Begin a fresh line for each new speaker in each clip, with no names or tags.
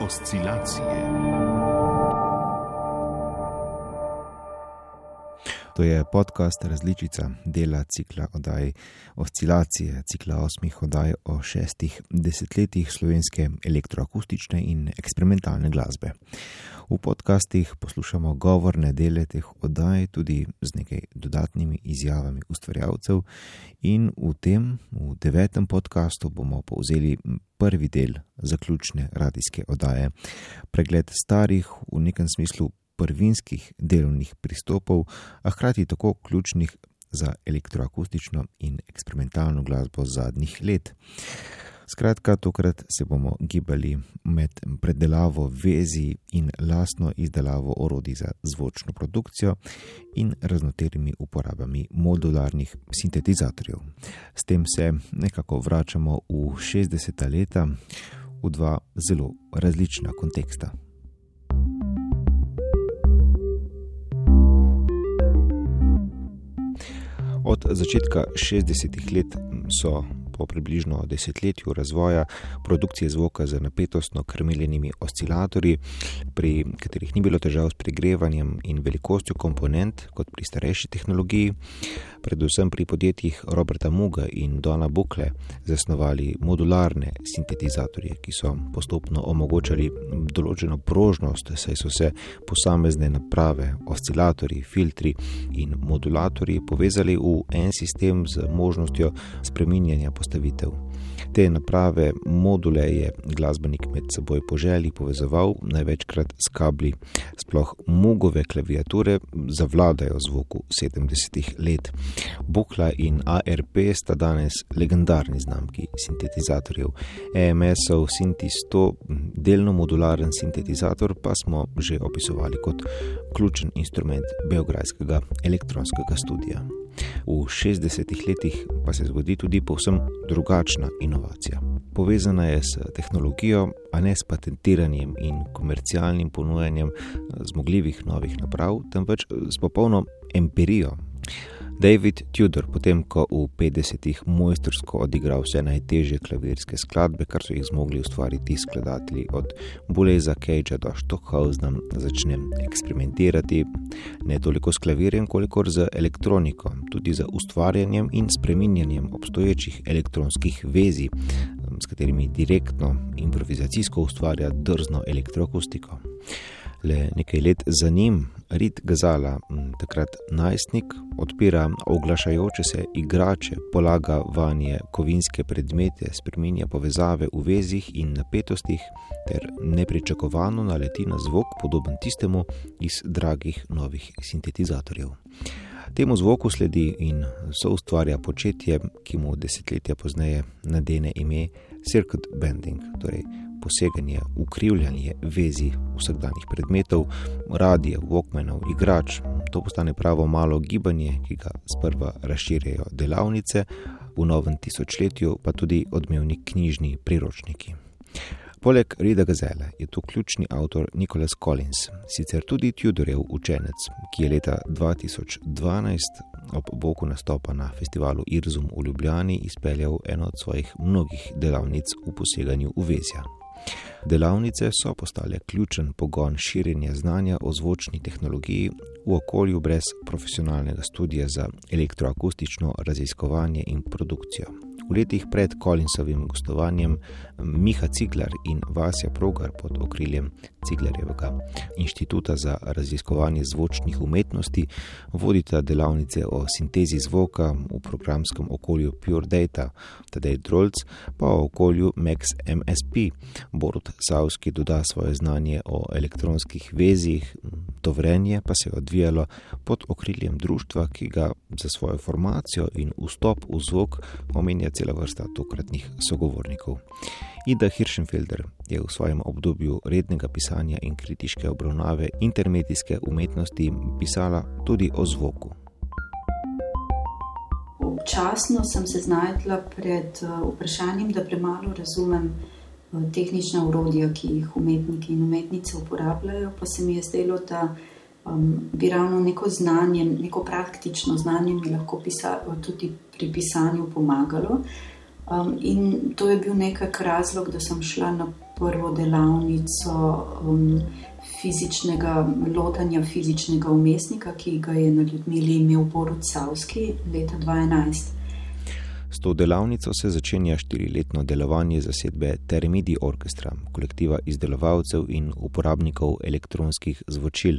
Oscilacije.
To je podcast različica dela cikla oddaj oscilacije, cikla osmih oddaj o šestih desetletjih slovenske elektroakustične in eksperimentalne glasbe. V podcastih poslušamo govorne dele teh oddaj tudi z nekaj dodatnimi izjavami ustvarjalcev in v tem, v devetem podkastu bomo povzeli prvi del zaključne radijske oddaje. Pregled starih, v nekem smislu prvinskih delovnih pristopov, a hkrati tako ključnih za elektroakustično in eksperimentalno glasbo zadnjih let. Skratka, tokrat se bomo gibali med predelavo vezi in lastno izdelavo orodij za zvočno produkcijo in raznoterimi uporabami modularnih sintetizatorjev. S tem se nekako vračamo v 60-ta leta v dva zelo različna konteksta. Od začetka 60-ih let so po približno desetletju razvoja produkcije zvoka z napetostno krmiljenimi oscilatorji, pri katerih ni bilo težav s pregrevanjem in velikostjo komponent kot pri starejši tehnologiji, predvsem pri podjetjih Roberta Muga in Dona Bukle, zasnovali modularne sintetizatorje, ki so postopno omogočali določeno prožnost, saj so se posamezne naprave, oscilatorji, filtri in modulatorji povezali v en sistem z možnostjo spreminjanja postavitev. Te naprave, module je glasbenik med seboj po želji povezoval, največkrat s kabli. Sploh mugove klaviature zavladajo zvoku 70-ih let. Bukla in ARP sta danes legendarni znamki sintetizatorjev. EMS-ov Sinti 100, delno modularen sintetizator, pa smo že opisovali kot ključen instrument beograjskega elektronskega studija. V 60-ih letih pa se zgodi tudi povsem drugačna inovacija. Povezana je s tehnologijo, a ne s patentiranjem in komercialnim ponujanjem zmogljivih novih naprav, temveč s popolno empirijo, David Tudor, potem ko v 50-ih mojstrsko odigral vse najtežje klavirske skladbe, kar so jih zmogli ustvariti skladatelji od Buleza Cagea do Stockhausena, začne eksperimentirati ne toliko s klavirjem, kolikor z elektroniko, tudi z ustvarjanjem in spreminjanjem obstoječih elektronskih vezi, s katerimi direktno improvizacijsko ustvarja drzno elektroakustiko le nekaj let za njim, Rit Gazala, takrat najstnik, odpira oglašajoče se igrače, polaga vanje kovinske predmete, spreminja povezave v vezih in napetostih, ter nepričakovano naleti na zvok, podoben tistemu iz dragih novih sintetizatorjev. Temu zvoku sledi in so ustvarja početje, ki mu desetletja pozneje nadene ime Circuit Bending, torej poseganje, ukrivljanje vezi vsakdanjih predmetov, radije, walkmanov, igrač. To postane pravo malo gibanje, ki ga sprva razširjajo delavnice, v novem tisočletju pa tudi odmevni knjižni priročniki. Poleg Rida Gazele je tu ključni avtor Nicholas Collins, sicer tudi Tudorjev učenec, ki je leta 2012 ob boku nastopa na festivalu Irzum v Ljubljani izpeljal eno od svojih mnogih delavnic v poseganju v vezja. Delavnice so postale ključen pogon širjenja znanja o zvočni tehnologiji v okolju brez profesionalnega študija za elektroakustično raziskovanje in produkcijo. V letih pred Collinsovim gostovanjem Miha Ciglar in Vasja Progar pod okriljem Ciglarjevega inštituta za raziskovanje zvočnih umetnosti vodita delavnice o sintezi zvoka v programskem okolju Pure Data, Tadej Drolc pa o okolju Max MSP. Borut Savski doda svoje znanje o elektronskih vezih, to vrenje pa se je odvijalo pod okriljem društva, ki ga za svojo formacijo in vstop v zvok omenja cela vrsta tokratnih sogovornikov. Ida Hirschenfelder je v svojem obdobju rednega pisanja in kritiške obravnave intermedijske umetnosti pisala tudi o zvoku.
Občasno sem se znašla pred eh, vprašanjem, da premalo razumem eh, tehnična urodja, ki jih umetniki in umetnice uporabljajo, pa se mi je zdelo, da um, bi ravno neko znanje, neko praktično znanje mi lahko pisa, tudi pri pisanju pomagalo. Um, in to je bil nekak razlog, da sem šla na prvo delavnico um, fizičnega lotanja, fizičnega umestnika, ki ga je na ljudmi imel Borut Savski leta 2011.
S to delavnico se začenja štiriletno delovanje zasedbe Termidi Orkestra, kolektiva izdelovalcev in uporabnikov elektronskih zvočil.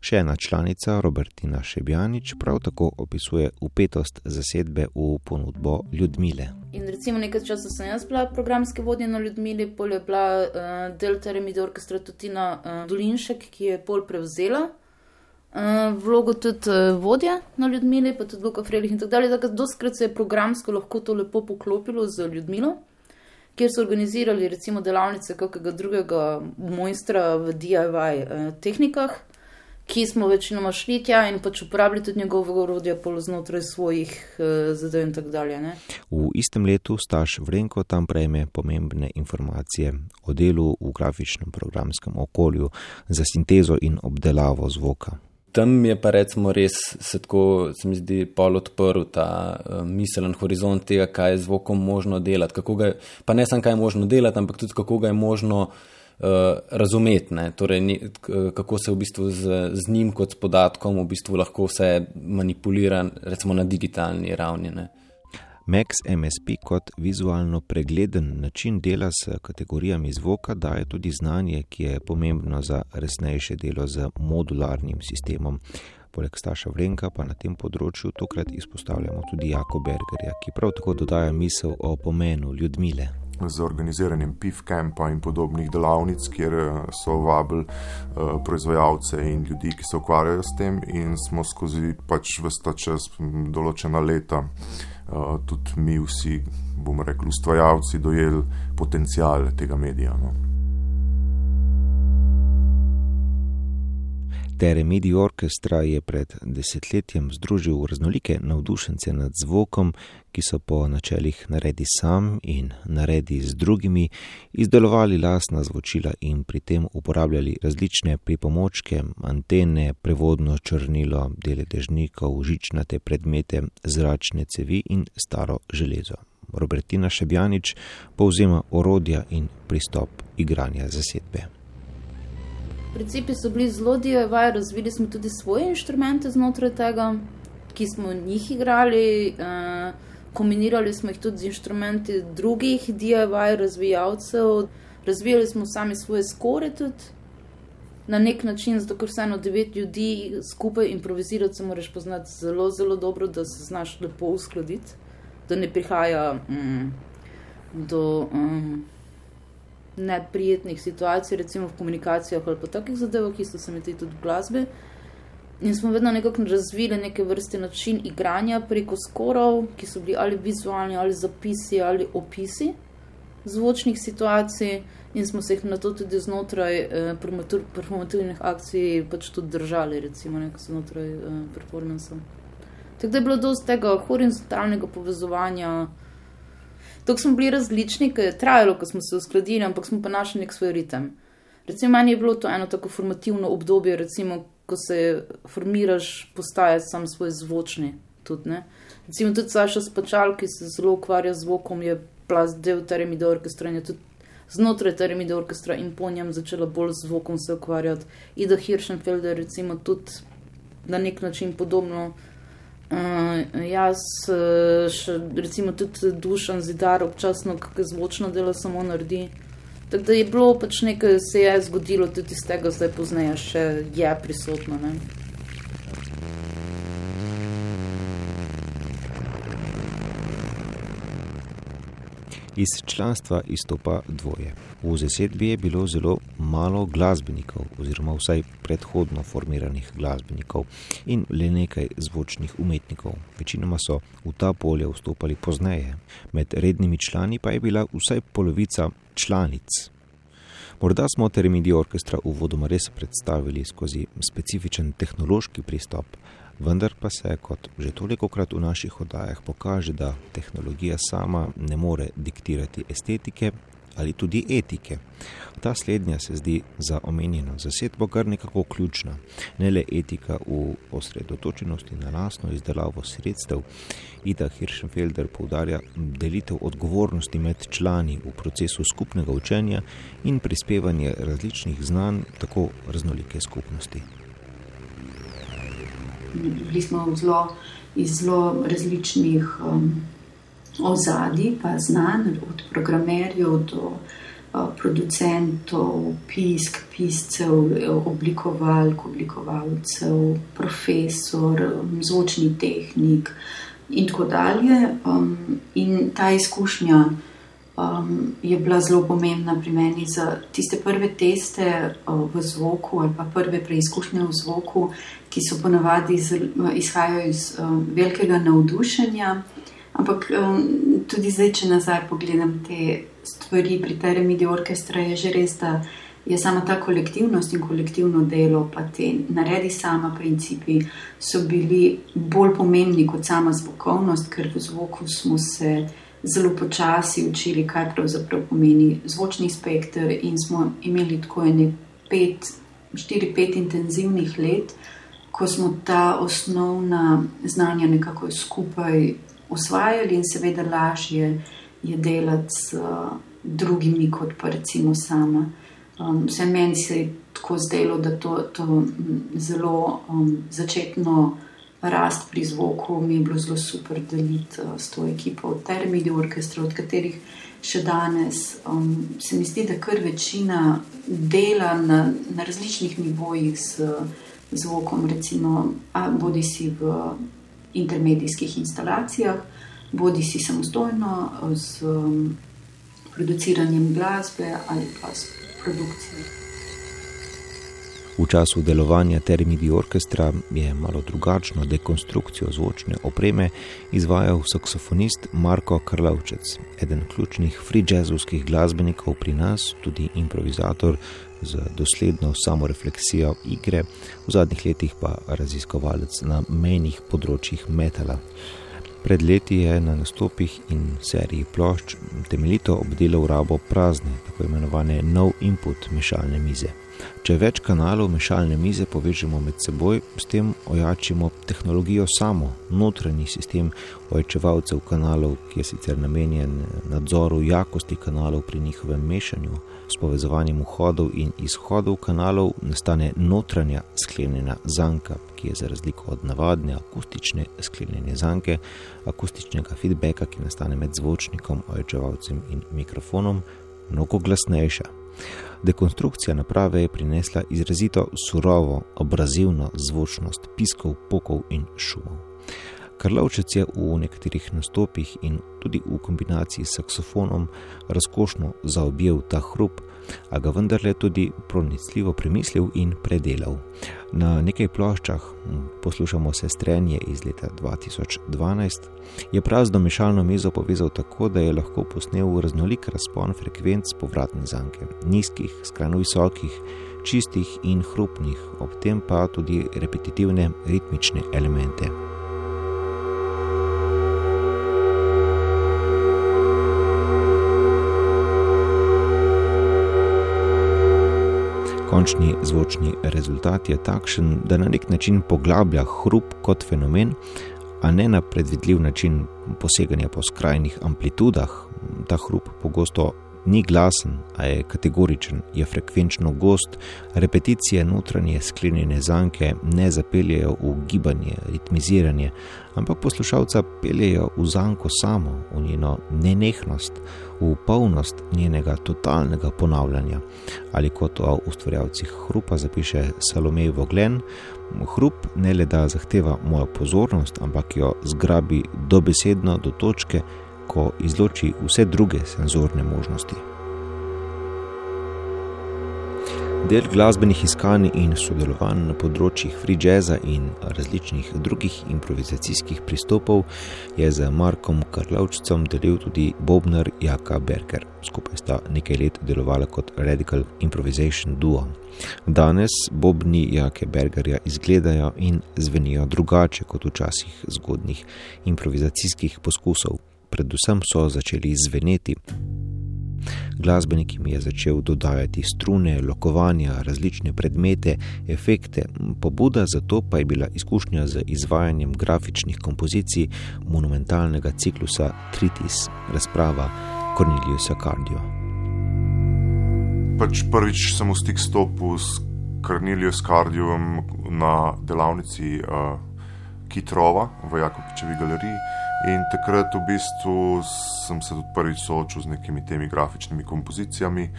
Še ena članica, Robertina Šebjanič, prav tako opisuje upetost zasedbe v ponudbo Ljudmile.
In recimo nekaj časa sem jaz bila programske vodje na Ljudmili, pol je bila uh, del Termidi Orkestra Tutina uh, Dolinšek, ki je pol prevzela. Uh, vlogo tudi uh, vodja na ljudmi, pa tudi Luka Frelih in tako dalje. Tako da doskrat se je programsko lahko to lepo poklopilo z ljudmi, kjer so organizirali recimo delavnice kakega drugega mojstra v DIY uh, tehnikah, ki smo večinoma šli tja in pač uporabljali tudi njegovega orodja pol znotraj svojih zadev in tako dalje. Ne?
V istem letu Staš Vrenko tam prejme pomembne informacije o delu v grafičnem programskem okolju za sintezo in obdelavo zvoka
tam je pa recimo res se tako, se mi zdi, pol odprl ta uh, miselen horizont tega, kaj je zvokom možno delati. Ga, pa ne samo, kaj je možno delati, ampak tudi kako ga je možno uh, razumeti. Torej, ni, kako se v bistvu z, z njim kot podatkom v bistvu lahko vse manipulira, recimo na digitalni ravni. Ne.
Max MSP kot vizualno pregleden način dela s kategorijami zvoka daje tudi znanje, ki je pomembno za resnejše delo z modularnim sistemom. Poleg Staša Vrenka pa na tem področju tokrat izpostavljamo tudi Jako Bergerja, ki prav tako dodaja misel o pomenu ljudmile.
Z organiziranjem PIF kampa in podobnih delavnic, kjer eh, so vabili uh, proizvajalce in ljudi, ki se ukvarjajo s tem, in smo skozi pač vsta čas določena leta uh, tudi mi vsi, bomo rekli, ustvarjalci, dojeli potencial tega medija. No.
Tere Midi Orkestra je pred desetletjem združil raznolike navdušence nad zvokom, ki so po načelih naredi sam in naredi z drugimi izdelovali lasna zvočila in pri tem uporabljali različne pripomočke, antene, prevodno črnilo, dele dežnikov, žičnate predmete, zračne cevi in staro železo. Robertina Šebjanič povzema orodja in pristop igranja zasedbe.
Principi so bili zelo DIY, razvili smo tudi svoje inštrumente znotraj tega, ki smo njih igrali. Uh, kombinirali smo jih tudi z inštrumenti drugih DIY razvijalcev, razvijali smo sami svoje skore tudi na nek način, zato ker vseeno devet ljudi skupaj improvizirati, se moraš poznati zelo, zelo dobro, da se znaš lepo uskladiti, da ne prihaja mm, do. Um, neprijetnih situacij, recimo v komunikacijah ali pa takih zadevah, ki so se mi tudi v glasbi. In smo vedno nekako razvili neke vrste način igranja preko skorov, ki so bili ali vizualni, ali zapisi, ali opisi zvočnih situacij, in smo se jih na to tudi znotraj eh, performativnih akcij pač tudi držali, recimo znotraj eh, performansa. Tako da je bilo dosti tega horizontalnega povezovanja. Tako smo bili različni, ker je trajalo, ko smo se uskladili, ampak smo pa našli nek svoj ritem. Recimo, meni je bilo to eno tako formativno obdobje, recimo, ko se formiraš, postaješ sam svoj zvočni. Tudi, recimo, tudi Saša Spačal, ki se zelo ukvarja z zvokom, je plast del Teremide orkestra in je tudi znotraj Teremide orkestra in po njem začela bolj z zvokom se ukvarjati. Ida Hirschenfeld je recimo tudi na nek način podobno. Uh, jaz, uh, še, recimo, tudi dušan zidar, občasno kakšno zvočno delo samo naredi. Tako da je bilo pač nekaj, se je zgodilo tudi iz tega, zdaj pozneje še je prisotno. Ne?
Iz članstva izstopa dvoje. V zasedbi je bilo zelo malo glasbenikov, oziroma vsaj predhodno formiranih glasbenikov in le nekaj zvočnih umetnikov. Večinoma so v ta polje vstopali pozneje, med rednimi člani pa je bila vsaj polovica članic. Morda smo Termidi orkestra uvodoma res predstavili skozi specifičen tehnološki pristop, vendar pa se, kot že toliko krat v naših oddajah, pokaže, da tehnologija sama ne more diktirati estetike, ali tudi etike. Ta slednja se zdi za omenjeno zasedbo kar nekako ključna, ne le etika v osredotočenosti na lastno izdelavo sredstev. Ida Hirschenfelder poudarja delitev odgovornosti med člani v procesu skupnega učenja in prispevanje različnih znanj tako raznolike skupnosti.
Bili smo zelo, iz zelo različnih um, ozadij, pa znanj, od programerjev do producentov, pisk, piscev, oblikovalk, oblikovalcev, profesor, zvočni tehnik in tako dalje. Um, in ta izkušnja um, je bila zelo pomembna pri meni za tiste prve teste uh, v zvoku ali pa prve preizkušnje v zvoku, ki so ponavadi izhajajo iz um, velikega navdušenja. Ampak um, tudi zdaj, če nazaj pogledam te stvari pri Teremidi orkestra, je že res, da je sama ta kolektivnost in kolektivno delo, pa te naredi sama principi, so bili bolj pomembni kot sama zvokovnost, ker v zvoku smo se zelo počasi učili, kaj pravzaprav pomeni zvočni spektr in smo imeli tako ene pet, štiri, pet intenzivnih let. Ko smo ta osnovna znanja nekako skupaj usvajali, in seveda lažje je delati s uh, drugimi, kot pa recimo sama. Um, vse meni se je tako zdelo, da to, to zelo um, začetno rast pri zvoku mi je bilo zelo super deliti uh, s to ekipo od Termidi orkestra, od katerih še danes um, se mi zdi, da kar večina dela na, na različnih nivojih z zvokom, recimo, bodi si v intermedijskih instalacijah, bodi si samostojno z um, produciranjem glasbe ali pa s produkcijo.
V času delovanja Termidi orkestra je malo drugačno dekonstrukcijo zvočne opreme izvajal saksofonist Marko Karlavčec, eden ključnih free jazzovskih glasbenikov pri nas, tudi improvizator z dosledno samorefleksijo igre, v zadnjih letih pa raziskovalec na menjih področjih metala. Pred leti je na nastopih in seriji plošč temeljito obdelal rabo prazne, tako imenovane no input mešalne mize. Če več kanalov mešalne mize povežemo med seboj, s tem ojačimo tehnologijo samo, notranji sistem ojačevalcev kanalov, ki je sicer namenjen nadzoru jakosti kanalov pri njihovem mešanju, s povezovanjem vhodov in izhodov kanalov nastane notranja sklenjena zanka, ki je za razliko od navadne akustične sklenjene zanke, akustičnega feedbacka, ki nastane med zvočnikom, ojačevalcem in mikrofonom, mnogo glasnejša. Dekonstrukcija naprave je prinesla izrazito surovo, obrazivno zvočnost piskov, pokov in šumov. Karlovčec je v nekaterih nastopih in tudi v kombinaciji s saksofonom razkošno zaobjel ta hrup, a ga vendarle tudi pronicljivo premislil in predelal. Na nekaj ploščah, poslušamo se strenje iz leta 2012, je prazno mešalno mizo povezal tako, da je lahko posnel raznolik razpon frekvenc povratne zanke, nizkih, skrajno visokih, čistih in hrupnih, ob tem pa tudi repetitivne ritmične elemente. Končni zvočni rezultat je takšen, da na nek način poglablja hrup kot fenomen, a ne na predvidljiv način poseganja po skrajnih amplitudah. Ta hrup pogosto ni glasen, a je kategoričen, je frekvenčno gost, repeticije notranje sklenjene zanke ne zapeljejo v gibanje, ritmiziranje, ampak poslušalca peljejo v zanko samo, v njeno nenehnost, v polnost njenega totalnega ponavljanja. Ali kot o ustvarjalcih hrupa zapiše Salomej Voglen, hrup ne le da zahteva mojo pozornost, ampak jo zgrabi dobesedno do točke, ko izloči vse druge senzorne možnosti. Del glasbenih iskanj in sodelovanj na področjih free jazza in različnih drugih improvizacijskih pristopov je z Markom Karlovčcem delil tudi Bobnar Jaka Berger. Skupaj sta nekaj let delovala kot Radical Improvisation Duo. Danes Bobni Jake Bergerja izgledajo in zvenijo drugače kot v časih zgodnih improvizacijskih poskusov predvsem so začeli zveneti. Glasbenik mi je začel dodajati strune, lokovanja, različne predmete, efekte. Pobuda za to pa je bila izkušnja z izvajanjem grafičnih kompozicij monumentalnega ciklusa Tritis, razprava Corneliusa Cardio.
Pač prvič sem v stik stopil s Cornelius Cardiom na delavnici uh, Kitrova v Jakobičevi galeriji. In takrat v bistvu sem se tudi prvič soočil z nekimi temi grafičnimi kompozicijami,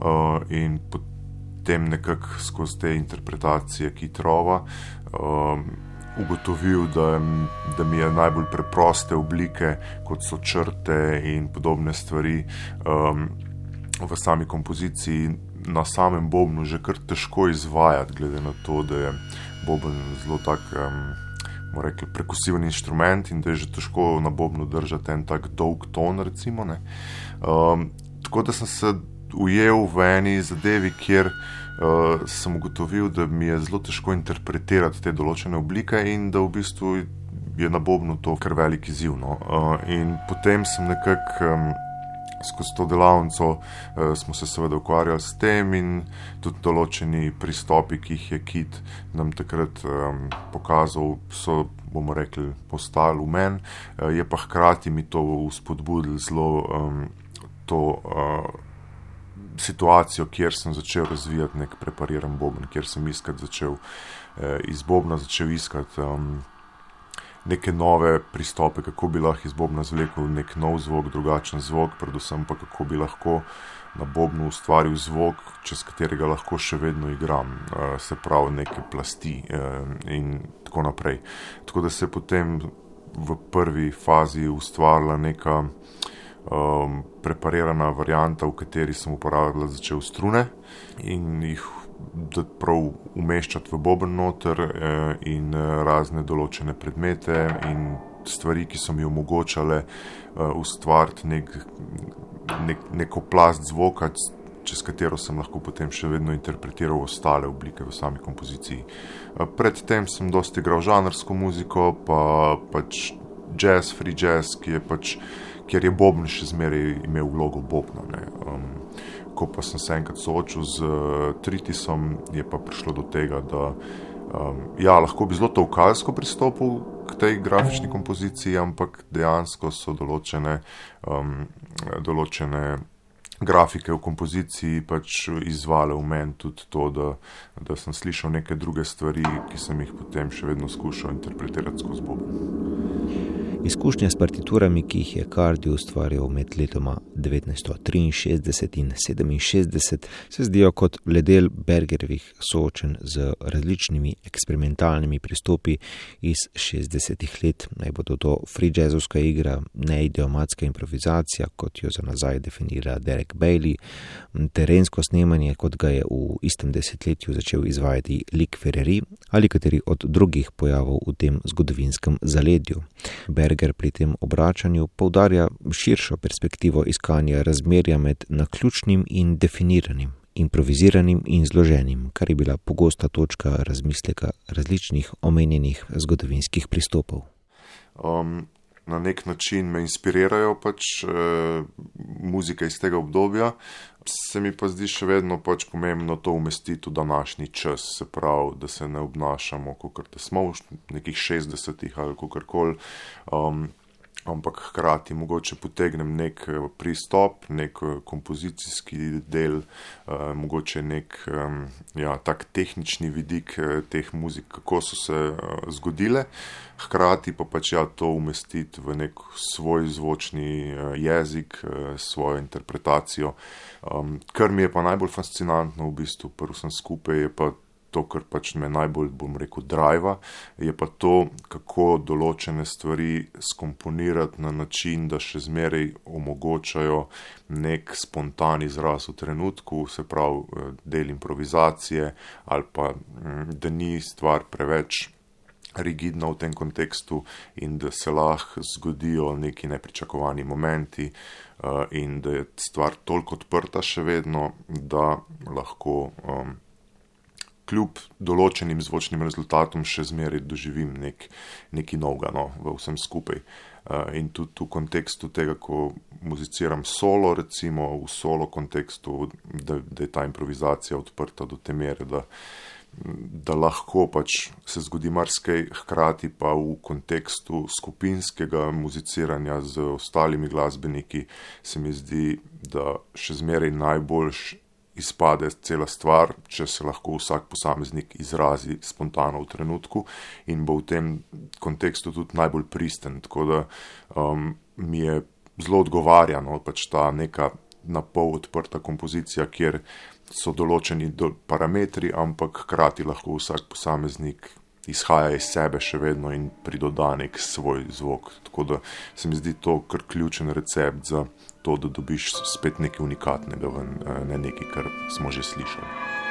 uh, in potem nekako skozi te interpretacije Kitrova uh, ugotovil, da, da mi je najbolj preproste oblike, kot so črte in podobne stvari um, v sami kompoziciji, na samem Bobnu že kar težko izvajati, glede na to, da je Boben zelo tak. Um, Rekli, prekusiven inštrument in da je že težko na bobnu držati en tak dolg ton. Recimo, um, tako da sem se ujel v eni zadevi, kjer uh, sem ugotovil, da mi je zelo težko interpretirati te določene oblike in da v bistvu je na bobnu to kar velik izziv. No. Uh, in potem sem nekako. Um, skozi to delavnico eh, smo se seveda ukvarjali s tem in tudi določeni pristopi, ki jih je Kit nam takrat eh, pokazal, so, bomo rekli, postali v meni, eh, je pa hkrati mi to uspodbudil zelo eh, to. Eh, Situacijo, kjer sem začel razvijati nek prepariran boben, kjer sem iskati začel, eh, iz Bobna začel iskati um, neke nove pristope, kako bi lahko iz Bobna zvlekel nek nov zvok, drugačen zvok, predvsem pa kako bi lahko na Bobnu ustvaril zvok, čez katerega lahko še vedno igram, eh, se pravi neke plasti eh, in tako naprej. Tako da se je potem v prvi fazi ustvarila neka um, preparirana varianta, v kateri sem uporabljal začel strune in jih da prav umeščati v boben noter eh, in eh, razne določene predmete in stvari, ki so mi omogočale eh, ustvariti nek, nek, neko plast zvoka, čez katero sem lahko potem še vedno interpretiral ostale oblike v sami kompoziciji. Predtem sem dosti igral žanrsko muziko, pa pač jazz, free jazz, ki je pač, kjer je bobn še zmeraj imel vlogo bobna. Um, ko pa sem se enkrat soočil z uh, Tritisom, je pa prišlo do tega, da um, ja, lahko bi zelo tovkalsko pristopil k tej grafični kompoziciji, ampak dejansko so določene, um, določene grafike v kompoziciji pač izvale v meni tudi to, da, da sem slišal neke druge stvari, ki sem jih potem še vedno skušal interpretirati skozi Bob.
Izkušnje s partiturami, ki jih je Kardi ustvarjal med letoma 1963 in 1967, se zdijo kot ledel Bergerjevih soočen z različnimi eksperimentalnimi pristopi iz 60-ih let. Naj bo to free jazzovska igra, ne idiomatska improvizacija, kot jo za nazaj definira Derek Bailey, terensko snemanje, kot ga je v istem desetletju začel izvajati Lik Ferreri ali kateri od drugih pojavov v tem zgodovinskem zaledju. Berger pri tem obračanju poudarja širšo perspektivo iskanja razmerja med naključnim in definiranim, improviziranim in zloženim, kar je bila pogosta točka razmisleka različnih omenjenih zgodovinskih pristopov.
Um, na nek način me inspirirajo pač e, muzike iz tega obdobja. Se mi pa zdi še vedno pač pomembno to umestiti v današnji čas, se pravi, da se ne obnašamo kot da smo v nekih 60-ih ali kako koli. Um, ampak hkrati mogoče potegnem nek eh, pristop, nek eh, kompozicijski del, uh, mogoče nek ja, tak tehnični vidik teh muzik, kako so se zgodile, hkrati pa pač ja to umestiti v nek svoj zvočni jezik, svojo interpretacijo. Kar mi je pa najbolj fascinantno v bistvu, prvo sem skupaj, je pa to, kar pač me najbolj, bom rekel, driva, je pa to, kako določene stvari skomponirati na način, da še zmeraj omogočajo nek spontan izraz v trenutku, se pravi eh, del improvizacije, ali pa mm, da ni stvar preveč. Rigidna v tem kontekstu, in da se lahko zgodijo neki nepričakovani momenti, uh, in da je stvar toliko odprta, še vedno, da lahko um, kljub določenim zvočnim rezultatom še zmeraj doživim nek, nekaj novega no, v vsem skupaj. Uh, in tudi v kontekstu tega, ko muziciram solo, recimo v solo kontekstu, da, da je ta improvizacija odprta do te mere, da, da lahko pač se zgodi marsikaj, hkrati pa v kontekstu skupinskega muziciranja z ostalimi glasbeniki, se mi zdi, da še zmeraj najboljš izpade cela stvar, če se lahko vsak posameznik izrazi spontano v trenutku in bo v tem kontekstu tudi najbolj pristen. Tako da um, mi je zelo odgovarjano pač ta neka na pol odprta kompozicija, kjer so določeni do parametri, ampak hkrati lahko vsak posameznik izhaja iz sebe še vedno in pridoda nek svoj zvok. Tako da se mi zdi to kar ključen recept za to, da dobiš spet nekaj unikatnega, ven, eh, ne nekaj, kar smo že slišali.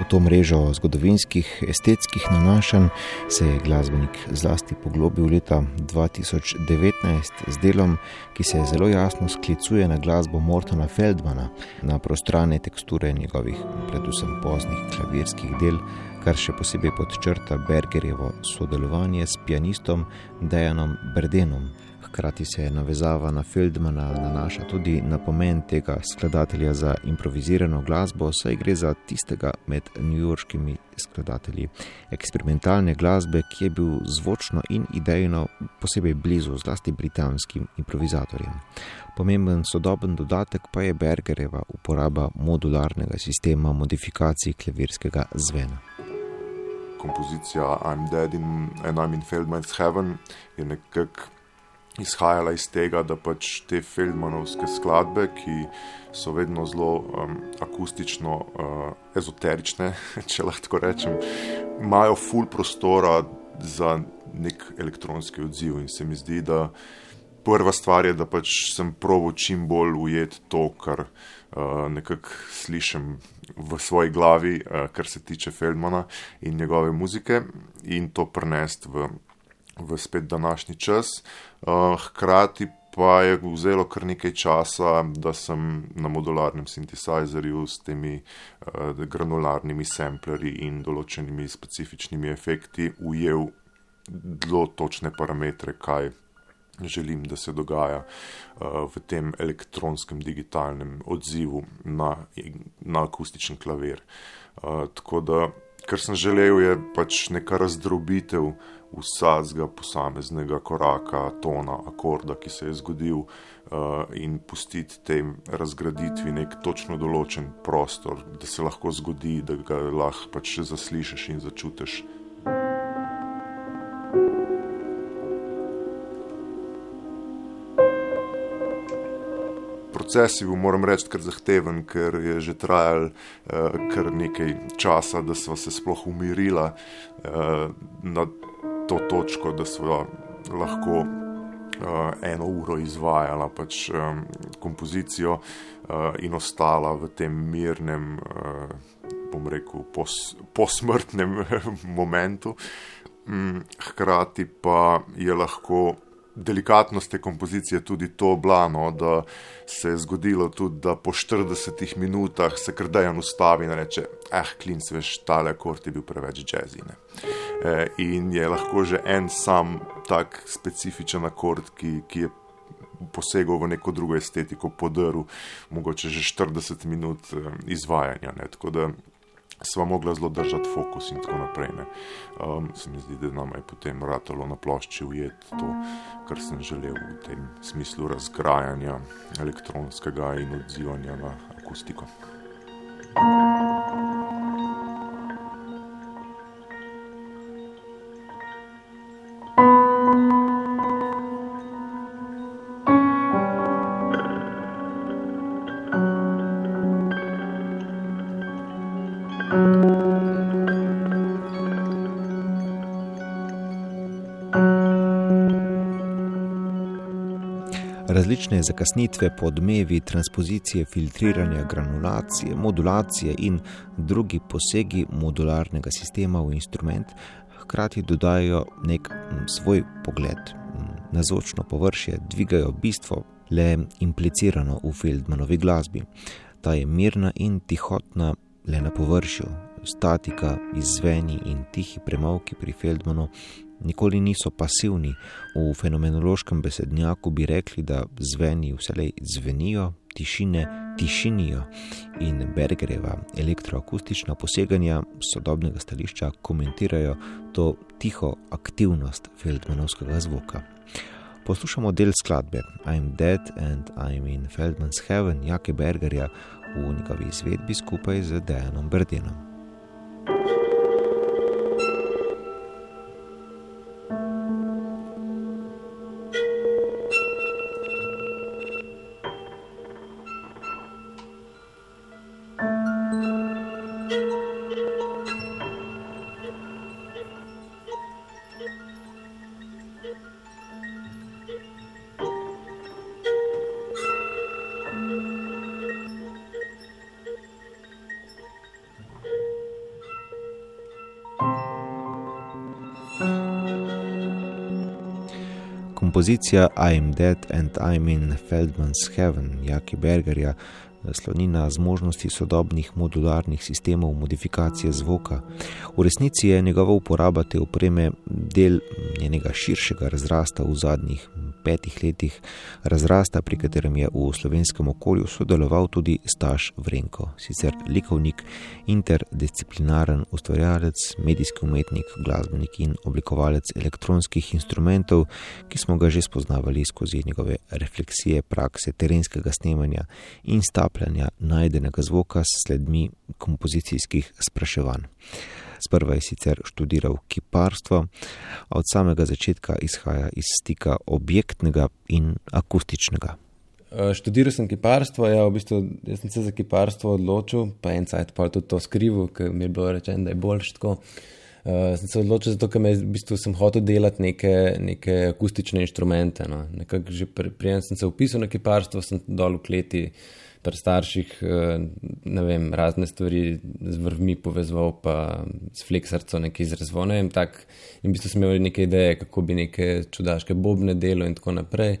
V to mrežo zgodovinskih, estetskih nanašanj se je glasbenik zlasti poglobil leta 2019 z delom, ki se zelo jasno sklicuje na glasbo Mortona Feldmana, na prostrane teksture njegovih, predvsem poznih klavirskih del, kar še posebej podčrta Bergerjevo sodelovanje s pianistom Dejanom Brdenom. Hkrati se navezava na Feldmana nanaša tudi na pomen tega skladatelja za improvizirano glasbo, saj gre za tistega med newyorškimi skladatelji eksperimentalne glasbe, ki je bil zvočno in idejno posebej blizu zlasti britanskim improvizatorjem. Pomemben sodoben dodatek pa je Bergereva uporaba modularnega sistema modifikacij klavirskega zvena.
Kompozicija I'm Dead in, and I'm in Feldman's Heaven je nekako izhajala iz tega, da pač te Feldmanovske skladbe, ki so vedno zelo um, akustično uh, ezoterične, če lahko rečem, imajo full prostora za nek elektronski odziv. In se mi zdi, da prva stvar je, da pač sem provo čim bolj ujet to, kar uh, nekako slišim. V svoji glavi, uh, kar se tiče Feldmana in njegove muzike, in to prenesti v v spet današnji čas. Uh, hkrati pa je vzelo kar nekaj časa, da sem na modularnem sintesajzerju s temi uh, granularnimi samplerji in določenimi specifičnimi efekti ujel zelo točne parametre, kaj želim, da se dogaja uh, v tem elektronskem digitalnem odzivu na, na akustičen klavir. Uh, tako da, kar sem želel, je pač neka razdrobitev vsakega posameznega koraka, tona, akorda, ki se je zgodil, uh, in pustiti tem razgraditvi nek točno določen prostor, da se lahko zgodi, da ga lahko pač zaslišiš in začutiš. Proces je bil, moram reči, kar zahteven, ker je že trajal uh, kar nekaj časa, da smo se sploh umirili uh, na to točko, da smo lahko uh, eno uro izvajala pač, um, kompozicijo uh, in ostala v tem mirnem, uh, bom rekel, pos, posmrtnem momentu. Um, hkrati pa je lahko delikatnost te kompozicije tudi to blano, da se je zgodilo tudi, da po 40 minutah se krdejan ustavi in reče: Eh, klinc, veš, tale akord je bil preveč jazzine. E, in je lahko že en sam tak specifičen akord, ki, ki je posegal v neko drugo estetiko, podaril mogoče že 40 minut e, izvajanja. Ne. Tako da sva mogla zelo držati fokus in tako naprej. Um, se mi zdi, da nam je potem ratalo na plošči ujeti to, kar sem želel v tem smislu razgrajanja elektronskega in odzivanja na akustiko. thank you
različne zakasnitve, podmevi, transpozicije, filtriranja, granulacije, modulacije in drugi posegi modularnega sistema v instrument, hkrati dodajo nek svoj pogled na zvočno površje, dvigajo bistvo le implicirano v Feldmanovi glasbi. Ta je mirna in tihotna le na površju, statika, izzveni in tihi premavki pri Feldmanu nikoli niso pasivni. V fenomenološkem besednjaku bi rekli, da zveni vselej zvenijo, tišine tišinijo in Bergereva elektroakustična poseganja sodobnega stališča komentirajo to tiho aktivnost Feldmanovskega zvoka. Poslušamo del skladbe I'm Dead and I'm in Feldman's Heaven Jake Bergerja v njegovi izvedbi skupaj z Dejanom Brdenom. Kompozicija I'm Dead and I'm in Feldman's Heaven Jaki Bergerja sloni na zmožnosti sodobnih modularnih sistemov modifikacije zvoka. V resnici je njegova uporaba te opreme del njenega širšega razrasta v zadnjih petih letih, razrasta, pri katerem je v slovenskem okolju sodeloval tudi Staš Vrenko, sicer likovnik, interdisciplinaren ustvarjalec, medijski umetnik, glasbenik in oblikovalec elektronskih instrumentov, ki smo ga že spoznavali skozi njegove refleksije, prakse terenskega snemanja in stapljanja najdenega zvoka s sledmi kompozicijskih spraševanj. Sprva je sicer študiral kiparstvo, a od samega začetka izhaja iz stika objektnega in akustičnega.
Uh, študiral sem kiparstvo, ja, v bistvu sem se za kiparstvo odločil, pa en cajt pa tudi to skrival, ker mi je bilo rečeno, da je boljš tako. Uh, sem se odločil zato, ker v bistvu sem hotel delati neke, neke akustične inštrumente. No. Nekako že prijem sem se upisal na kiparstvo, sem dol v kleti pri starših eh, vem, razne stvari z vrvmi povezal, pa s fleksarco nekaj izrazval. Ne vem, tak, in v bistvu sem imel neke ideje, kako bi neke čudaške bobne delo in tako naprej.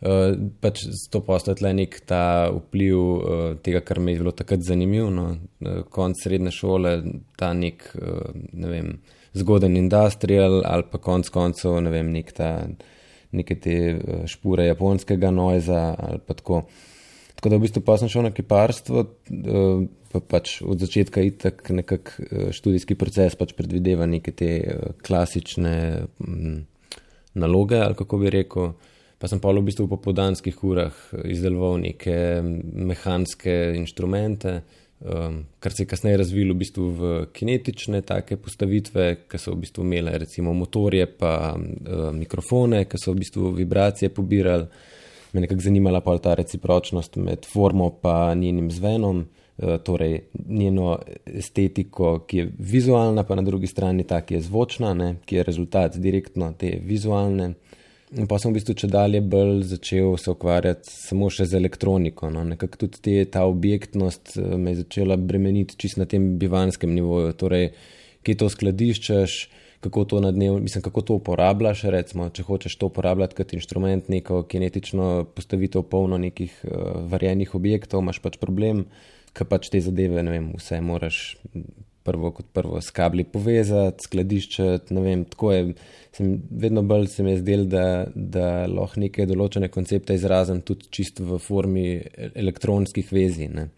Uh, pač to postoje tle nek ta vpliv uh, tega, kar mi je bilo takrat zanimivo. No? Uh, konc srednje šole, ta nek, uh, ne vem, zgoden industrial ali pa konc koncev, ne vem, nek ta, neke te špore japonskega noiza ali pa tako. Uh, Tako da v bistvu pa sem šel na kiparstvo, eh, pa pač od začetka itak nekak eh, študijski proces pač predvideva neke te eh, klasične mm, naloge, ali kako bi rekel. Pa sem pa v bistvu v popodanskih urah izdeloval neke mehanske inštrumente, kar se je kasneje razvilo v bistvu v kinetične take postavitve, ki so v bistvu imele recimo motorje pa mikrofone, ki so v bistvu vibracije pobirali me nekako zanimala pa ta recipročnost med formo in njenim zvenom, eh, torej njeno estetiko, ki je vizualna, pa na drugi strani ta, ki je zvočna, ne, ki je rezultat direktno te vizualne. In pa sem v bistvu če dalje bolj začel se ukvarjati samo še z elektroniko. No. Nekako tudi te, ta objektnost eh, me je začela bremeniti čist na tem bivanskem nivoju, torej, ki to skladiščeš kako to na dnev, mislim, kako to uporabljaš. Recimo, če hočeš to uporabljati kot inštrument, neko kinetično postavitev, polno nekih uh, varjenih objektov, imaš pač problem, ker pač te zadeve, ne vem, vse moraš prvo kot prvo s kabli povezati, skladiščati. Ne vem, tako je. Sem, vedno bolj se mi je zdel, da, da lahko neke določene koncepte izrazim tudi čisto v formi elektronskih vezi. Ne.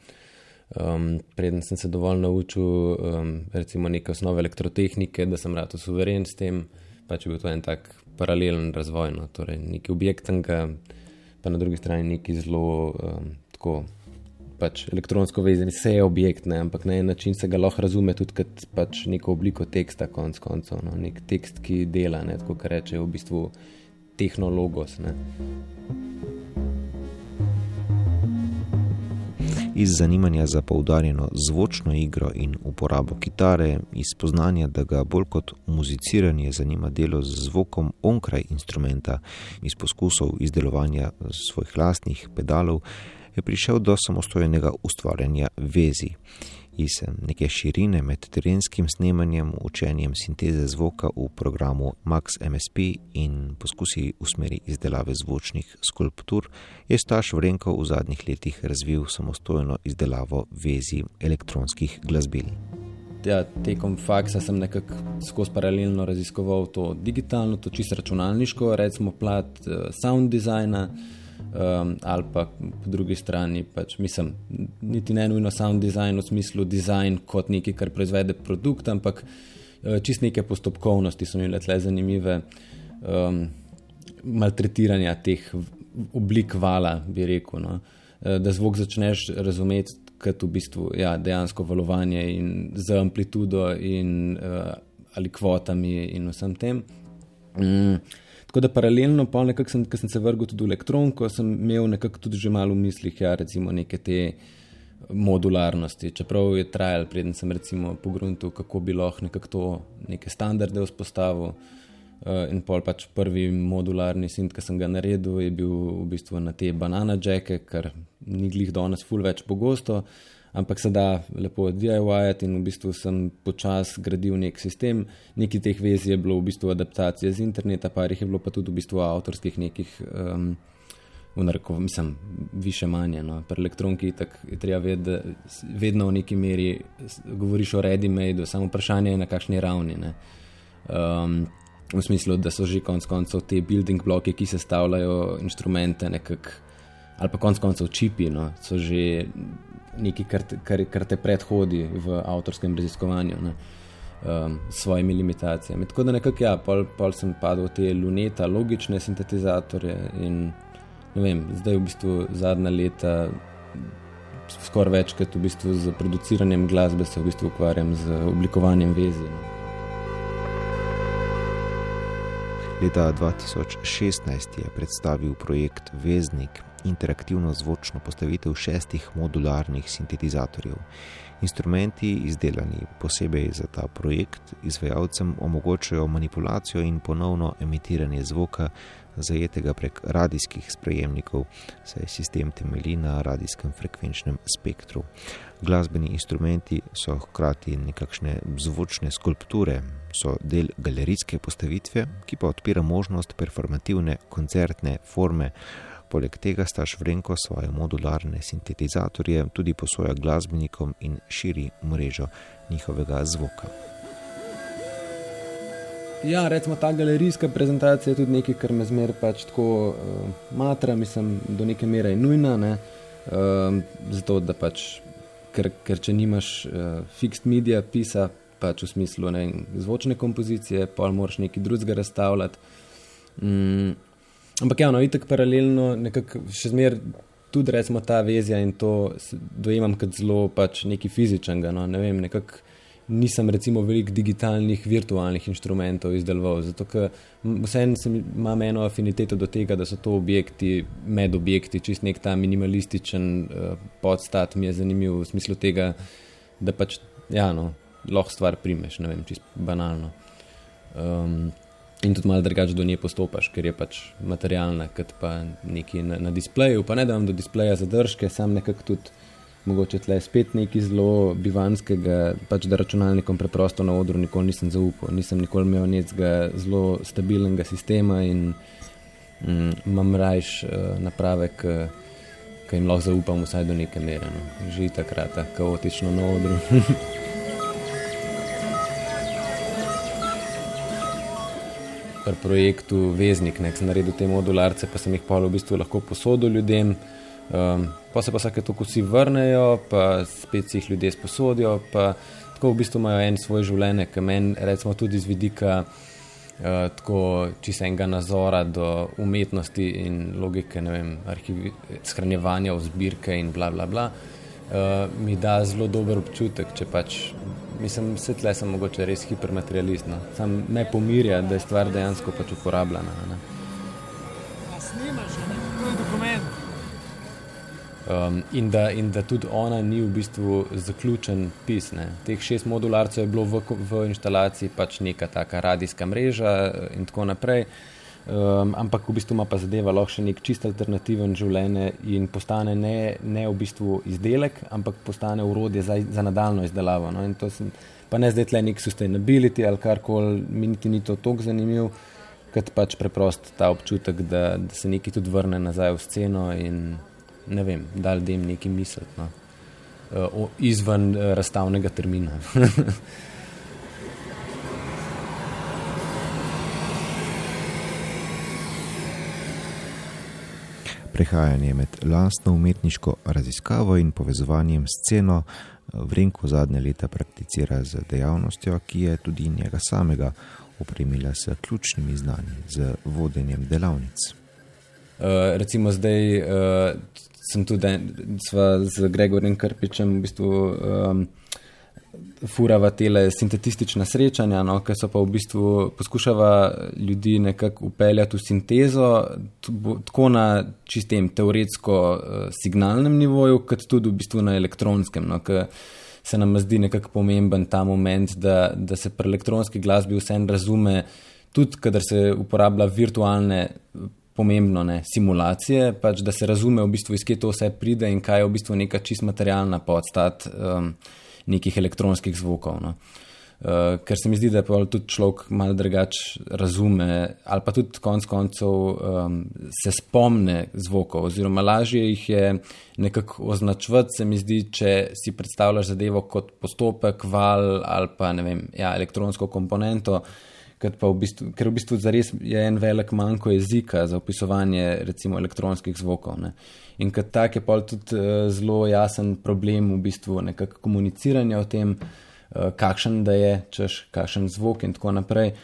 Um, preden sem se dovolj naučil, um, recimo, neke osnove elektrotehnike, da sem rado suveren s tem, pač je bil to en tak paralelen razvoj. No? Torej, nekaj objektnega, pa na drugi strani nekaj zelo um, tako. Pač elektronsko vezan, vse je objekt, ne? ampak na en način se ga lahko razume tudi kot pač neko obliko teksta, konc koncev. No? Nek tekst, ki dela, ne? tako kar reče v bistvu tehnologos. Ne?
Iz zanimanja za poudarjeno zvočno igro in uporabo kitare, iz spoznanja, da ga bolj kot muziciranje zanima delo z zvokom onkraj instrumenta, iz poskusov izdelovanja svojih lastnih pedalov, je prišel do samostojnega ustvarjanja vezi iz neke širine med terenskim snemanjem, učenjem sinteze zvoka v programu Max MSP in poskusi v smeri izdelave zvočnih skulptur, je Staš Vrenko v zadnjih letih razvil samostojno izdelavo vezi elektronskih glasbil.
ja, tekom faksa sem nekako skozi paralelno raziskoval to digitalno, to čisto računalniško, recimo plat uh, sound designa. Um, ali pa po drugi strani, pač, mislim, niti ne nujno sound design v smislu design kot nekaj, kar proizvede produkt, ampak uh, čist neke postopkovnosti so mi le tle zanimive, um, maltretiranja teh oblik vala, bi rekel. No. Uh, da zvok začneš razumeti kot v bistvu ja, dejansko valovanje in z amplitudo in uh, ali kvotami in vsem tem. Mm. Tako da paralelno, pa nekako sem, sem se vrgel tudi v elektroniko, sem imel nekako tudi že malo v mislih, ja, recimo neke te modularnosti. Čeprav je trajal, preden sem recimo pogrunil, kako bi lahko nekako to neke standarde vzpostavil. Uh, in pol pač prvi modularni sint, ki sem ga naredil, je bil v bistvu na te banana jacke, kar ni glih danes ful več pogosto, ampak se da lepo DIY-ati in v bistvu sem počas gradil nek sistem. Neki teh vezi je bilo v bistvu adaptacije z interneta, par jih je bilo pa tudi v bistvu avtorskih nekih, um, v narekov, mislim, više manje. No. Pri elektroniki je treba ved, vedno v neki meri govoriš o ready-made, samo vprašanje je na kakšni ravni. Um, v smislu, da so že konec koncev te building bloke, ki sestavljajo inštrumente, nekak, ali pa konec koncev čipi, no, so že nekaj, kar, kar, kar te predhodi v avtorskem raziskovanju. Ne. Um, s svojimi limitacijami. Tako da nekako, ja, pol, pol sem padel v te luneta, logične sintetizatorje in vem, zdaj v bistvu zadnja leta, skoraj večkrat v bistvu z produciranjem glasbe se v bistvu ukvarjam z oblikovanjem vezi.
Leta 2016 je predstavil projekt Veznik, interaktivno zvočno postavitev šestih modularnih sintetizatorjev. Instrumenti, izdelani posebej za ta projekt, izvajalcem omogočajo manipulacijo in ponovno emitiranje zvoka, zajetega prek radijskih sprejemnikov, saj sistem temelji na radijskem frekvenčnem spektru. Glasbeni instrumenti so hkrati nekakšne zvočne skulpture, so del galerijske postavitve, ki pa odpira možnost performativne koncertne forme. Poleg tega sta Švrenko svoje modularne sintetizatorje tudi posoja glasbenikom in širi mrežo njihovega zvoka.
Ja, recimo ta galerijska prezentacija je tudi nekaj, kar me zmeraj pač tako uh, matra, mislim, do neke mere je nujna. Ne? Uh, zato, da pač, ker, ker če nimaš uh, fixed media pisa, pač v smislu ne, zvočne kompozicije, pa moraš nekaj drugega razstavljati. Mm, ampak ja, no, itek paralelno, nekako še zmeraj tudi recimo ta vezja in to dojemam kot zelo pač nekaj fizičnega. No, ne vem, nekako nisem recimo veliko digitalnih, virtualnih inštrumentov izdeloval, zato ker vseeno imam eno afiniteto do tega, da so to objekti med objekti, čist nek ta minimalističen uh, podstat mi je zanimiv v smislu tega, da pač ja, no, lahko stvar primeš, ne vem, čist banalno. Um, in tudi malo drugače do nje postopaš, ker je pač materialna, kot pa neki na, na displeju, pa ne da vam do displeja zadržke, sam nekako tudi mogoče tle spet nekaj zelo bivanskega, pač da računalnikom preprosto na odru nikoli nisem zaupal, nisem nikoli imel nekega zelo stabilnega sistema in mm, imam rajš uh, naprave, ki jim lahko zaupam vsaj do neke mere. No. Že takrat, kaotično na odru. Pri projektu Veznik, nek sem naredil te modularce, pa sem jih pa v bistvu lahko posodil ljudem. Um, pa se pa vsake toliko vsi vrnejo, pa spet si jih ljudje sposodijo. Tako v bistvu imajo en svoj življenje, ki meni, recimo, tudi z vidika uh, tako čisenega nazora do umetnosti in logike, ne vem, arhivi, shranjevanja v zbirke in bla bla bla. Uh, mi da zelo dober občutek, če pač mislim, da tle sem mogoče res hipermaterialist. No. Sam me pomirja, da je stvar dejansko pač uporabljena. Snimaš, ne? to je dokument. Um, in, da, in da tudi ona ni v bistvu zaključen pis. Ne. Teh šest modularcev je bilo v, v instalaciji pač neka taka radijska mreža eh, in tako naprej. Um, ampak v bistvu ima pa zadeva lahko še nek čist alternativen življenje in postane ne, ne v bistvu izdelek, ampak postane urodje za, za nadaljno izdelavo. No. Sem, pa ne zdaj tle nek sustainability ali karkoli, mi niti ni to tako zanimivo, kot pač preprost ta občutek, da, da se nekaj tudi vrne nazaj v sceno in ne vem, da ljudem nekaj misliti. No. uh, izven uh, razstavnega termina.
Prehajanje med lastno umetniško raziskavo in povezovanjem s sceno Vrenko zadnje leta prakticira z dejavnostjo, ki je tudi njega samega opremila s ključnimi znanji, z vodenjem delavnic.
Uh, recimo zdaj uh, sem tudi z Gregorjem Krpičem v bistvu. Um, furava tele sintetistična srečanja, no, ki so pa v bistvu poskušava ljudi nekako upeljati v sintezo, tako na čistem teoretsko-signalnem eh, nivoju, kot tudi v bistvu na elektronskem. No, se nam zdi nekako pomemben ta moment, da, da se pri elektronski glasbi vse razume, tudi kadar se uporablja virtualne. Pomembno je simulacije, pač, da se razume, v bistvu, iz kje to vse pride in kaj je v bistvu neka čist materialna podstat. Um, nekih elektronskih zvokov. No. Uh, ker se mi zdi, da je tudi človek malo drugače razume, ali pa tudi konec koncev um, se spomne zvokov, oziroma lažje jih je nekako označvati, se mi zdi, če si predstavljaš zadevo kot postopek, val ali pa ne vem, ja, elektronsko komponento. V bistvu, ker v bistvu zares je en velik manjko jezika za opisovanje recimo elektronskih zvokov. Ne. In kot tak je pa tudi uh, zelo jasen problem v bistvu nekakšnega komuniciranja o tem, uh, kakšen da je, češ, kakšen zvok in tako naprej.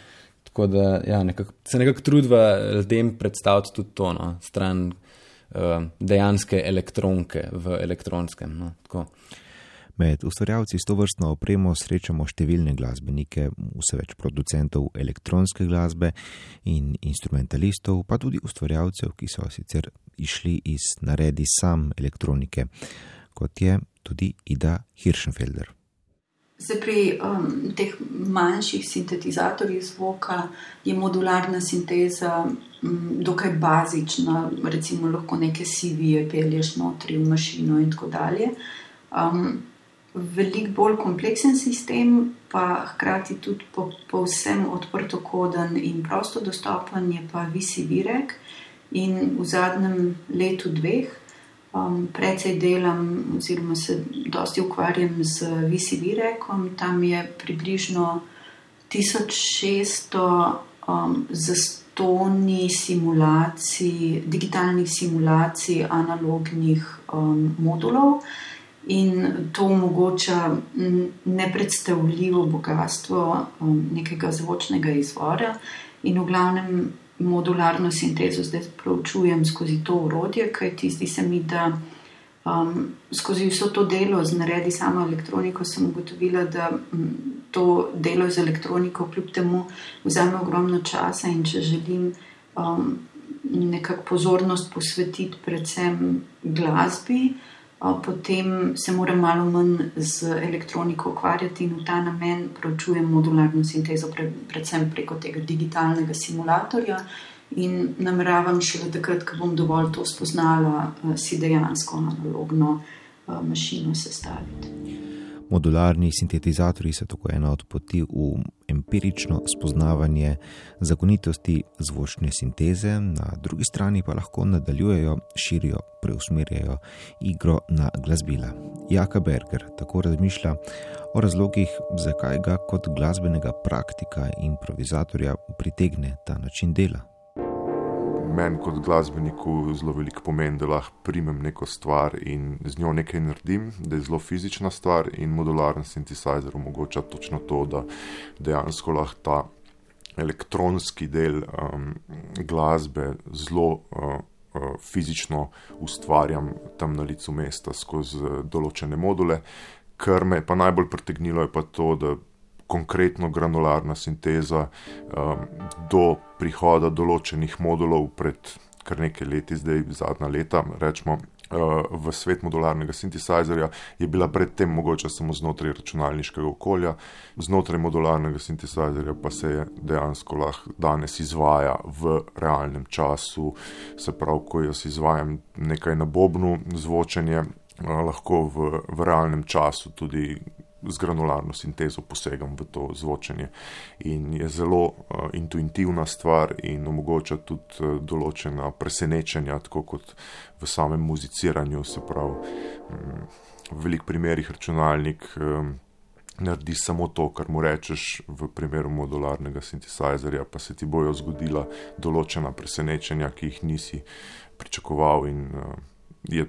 Tako da ja, nekak, se nekako trudva ljudem predstaviti tudi to, no, stran uh, dejanske elektronke v elektronskem. No,
Med ustvarjalci s to vrstno opremo srečamo številne glasbenike, vse več producentov elektronske glasbe in instrumentalistov, pa tudi ustvarjalcev, ki so sicer išli iz naredi sam elektronike, kot je tudi Ida Hirschenfelder.
Se pri um, teh manjših sintetizatorjih zvoka je modularna sinteza um, dokaj bazična, recimo lahko neke CV-je pelješ notri v mašino in tako dalje. Um, veliko bolj kompleksen sistem, pa hkrati tudi povsem po odprtokoden in prosto dostopen, je pa VCVREK. In v zadnjem letu, dveh, um, predvsej delam, oziroma se dosti ukvarjam z VCVREKom, tam je približno 1600 um, zastoni simulacij, digitalnih simulacij analognih um, modulov in to omogoča nepredstavljivo bogatstvo um, nekega zvočnega izvora. In v glavnem modularno sintezo zdaj proučujem skozi to urodje, kajti zdi se mi, da um, skozi vso to delo z naredi samo elektroniko sem ugotovila, da um, to delo z elektroniko kljub temu vzame ogromno časa in če želim. Um, Nekako pozornost posvetiti predvsem glasbi, potem se moram malo manj z elektroniko ukvarjati in v ta namen preučujem modularno sintezo, predvsem preko tega digitalnega simulatorja. In nameravam šele takrat, ko bom dovolj to spoznala, si dejansko analogno mašino sestaviti.
Modularni sintetizatori so tako ena od poti v empirično spoznavanje zakonitosti zvočne sinteze, na drugi strani pa lahko nadaljujejo, širijo, preusmerjajo igro na glasbila. Jaka Berger tako razmišlja o razlogih, zakaj ga kot glasbenega praktika in improvizatorja pritegne ta način dela
meni kot glasbeniku zelo veliko pomeni, da lahko primem neko stvar in z njo nekaj naredim, da je zelo fizična stvar in modularen sintetizer omogoča točno to, da dejansko lahko ta elektronski del um, glasbe zelo uh, uh, fizično ustvarjam tam na licu mesta skozi določene module. Kar me pa najbolj pritegnilo je pa to, da konkretno granularna sinteza um, do prihoda določenih modulov pred kar nekaj leti, zdaj zadnja leta, rečemo. Uh, v svet modularnega sintetizatorja je bila predtem mogoče samo znotraj računalniškega okolja, znotraj modularnega sintetizatorja pa se je dejansko lahko danes izvaja v realnem času. Se pravi, ko jaz izvajam nekaj na bobnu, zvočenje, lahko v, v realnem času tudi z granularno sintezo posegam v to zvočenje. In je zelo uh, intuitivna stvar in omogoča tudi uh, določena presenečenja, tako kot v samem muziciranju, se pravi. Um, v velikih primerih računalnik um, naredi samo to, kar mu rečeš, v primeru modularnega sintesajzerja, pa se ti bojo zgodila določena presenečenja, ki jih nisi pričakoval, in uh, je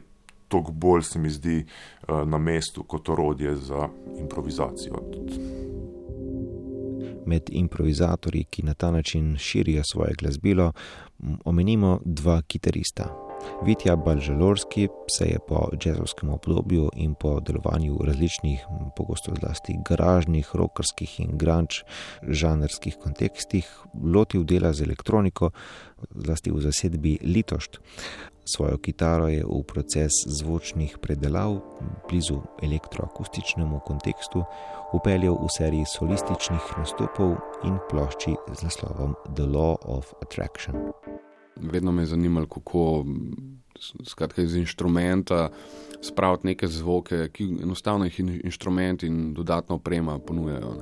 toliko bolj, se mi zdi, uh, na mestu kot orodje za improvizacijo.
Med improvizatorji, ki na ta način širijo svoje glasbilo, omenimo dva kitarista. Vitja Balžalorski se je po jazzovskem obdobju in po delovanju različnih, pogosto zlasti garažnih, rokerskih in grunge žanrskih kontekstih lotil dela z elektroniko, zlasti v zasedbi Litošt. Svojo kitaro je v proces zvočnih predelav, blizu elektroakustičnemu kontekstu, upeljal v seriji solističnih nastopov in plošči z naslovom The Law of Attraction
vedno me je zanimalo, kako skratka, iz inštrumenta spraviti neke zvoke, ki enostavno jih inštrumenti in dodatna oprema ponujajo.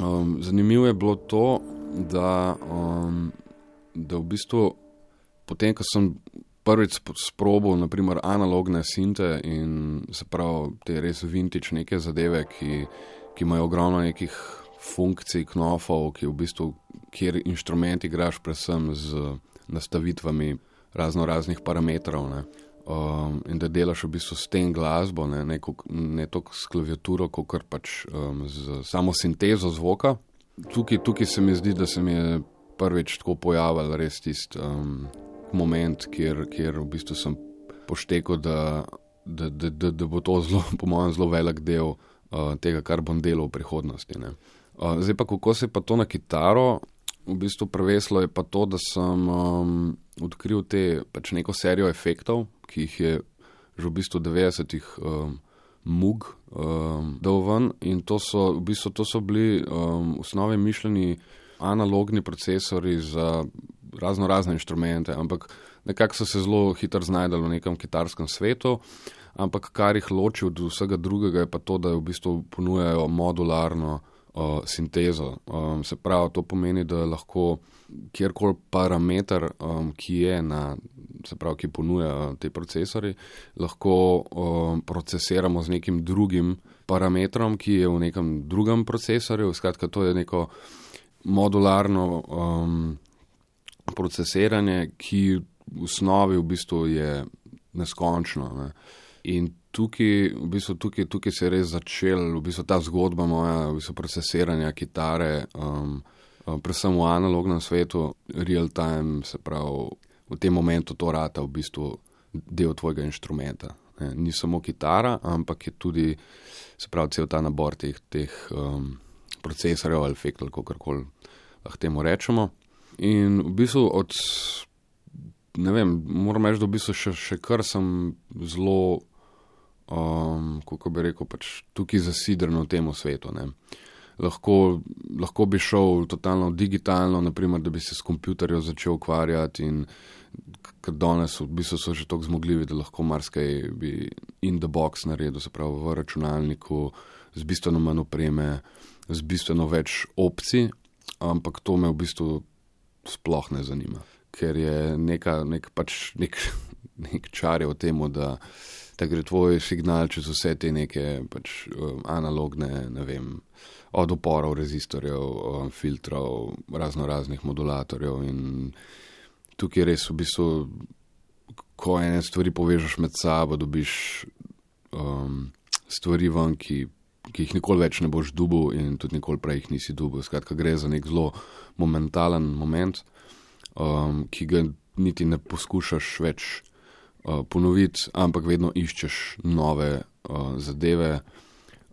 Um, zanimivo je bilo to, da, um, da v bistvu potem, ko sem prvič sprobil, naprimer, analogne sinte in se pravi te res vintage neke zadeve, ki, ki imajo ogromno nekih funkcij, knofov, ki v bistvu, kjer inštrumenti igraš predvsem z nastavitvami razno raznih parametrov. Ne. Um, in da delaš v bistvu s tem glasbo, ne, ne, ne toliko s klaviaturo, kot pač um, z samo sintezo zvoka. Tukaj, tukaj se mi zdi, da se mi je prvič tako pojavil res tisti um, moment, kjer, kjer v bistvu sem poštekel, da, da, da, da, da bo to zelo, po mojem, zelo velik del uh, tega, kar bom delal v prihodnosti. Uh, zdaj pa, kako se pa to na kitaro v bistvu preveslo je pa to, da sem um, odkril te pač neko serijo efektov, ki jih je že v bistvu 90-ih um, mug um, dal ven in to so, v bistvu to so bili um, v osnovi mišljeni analogni procesori za razno razne inštrumente, ampak nekako so se zelo hitro znajdali v nekem kitarskem svetu. Ampak kar jih loči od vsega drugega, je pa to, da v bistvu ponujajo modularno uh, sintezo. Um, se pravi, to pomeni, da lahko kjerkoli parameter, um, ki je na, se pravi, ki ponuja te procesori, lahko um, procesiramo z nekim drugim parametrom, ki je v nekem drugem procesorju. Skratka, to je neko modularno um, procesiranje, ki v osnovi v bistvu je neskončno. Ne. In tukaj, v bistvu, tukaj, tukaj se je res začel v bistvu, ta zgodba moja, v bistvu, procesiranja kitare, um, um, predvsem v analognem svetu, real time, se pravi, v tem momentu to rata v bistvu del tvojega inštrumenta. Ne. Ni samo kitara, ampak je tudi, se pravi, cel ta nabor teh, teh um, procesorjev ali efektov, kako koli lahko temu rečemo. In v bistvu od. Ne vem, moram reči, da v bistvu še, še kar sem zelo um, kako bi rekel, pač tukaj zasidrno v tem svetu. Lahko, lahko bi šel totalno digitalno, naprimer, da bi se s kompjuterjem začel ukvarjati in ker danes v bistvu so že tako zmogljivi, da lahko marsikaj bi in the box naredil, se pravi v računalniku, z bistveno manj opreme, z bistveno več opcij, ampak to me v bistvu sploh ne zanima, ker je neka, nek, pač nek, nek čar je v tem, da da gre tvoj signal čez vse te neke pač, um, analogne, ne vem, od oporov, rezistorjev, um, filtrov, razno raznih modulatorjev. In tukaj je res v bistvu, ko ene stvari povežeš med sabo, dobiš um, stvari ven, ki, ki jih nikoli več ne boš dubu in tudi nikoli prej jih nisi dubu. Skratka, gre za nek zelo momentalen moment, um, ki ga niti ne poskušaš več. Eh, ponoviti, ampak vedno iščeš nove uh, zadeve,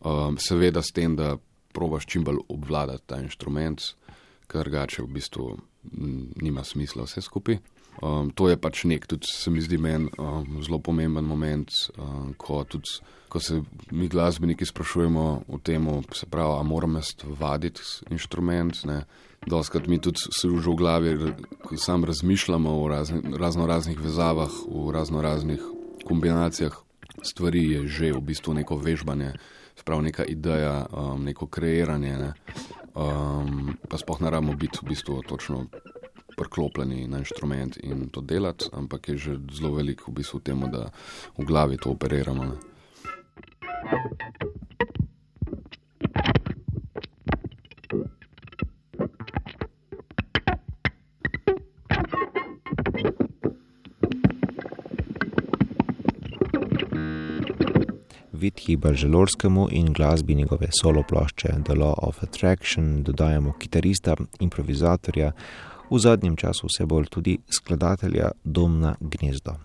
um, seveda s tem, da probaš čim bolj obvladati ta inštrument, ker gače v bistvu nima smisla vse skupaj. Um, to je pač nek, tudi se mi zdi meni um, zelo pomemben moment, um, ko, tudi, ko se mi glasbeniki sprašujemo o tem, se pravi, a moram jaz vaditi inštrument. Ne? Doskrat mi tudi se že v glavi, ko sam razmišljamo o razni, razno raznih vezavah, v razno raznih kombinacijah, stvari je že v bistvu neko vežbanje, sprav neka ideja, um, neko kreiranje. Ne? Um, pa spoh ne rabimo biti v bistvu točno priklopljeni na inštrument in to delati, ampak je že zelo veliko v bistvu temu, da v glavi to operiramo. Ne?
Vitji Barželorskemu in glasbi njegove solo plošče The Law of Attraction dodajamo kitarista, improvizatorja, v zadnjem času vse bolj tudi skladatelja Domna Gnezdo.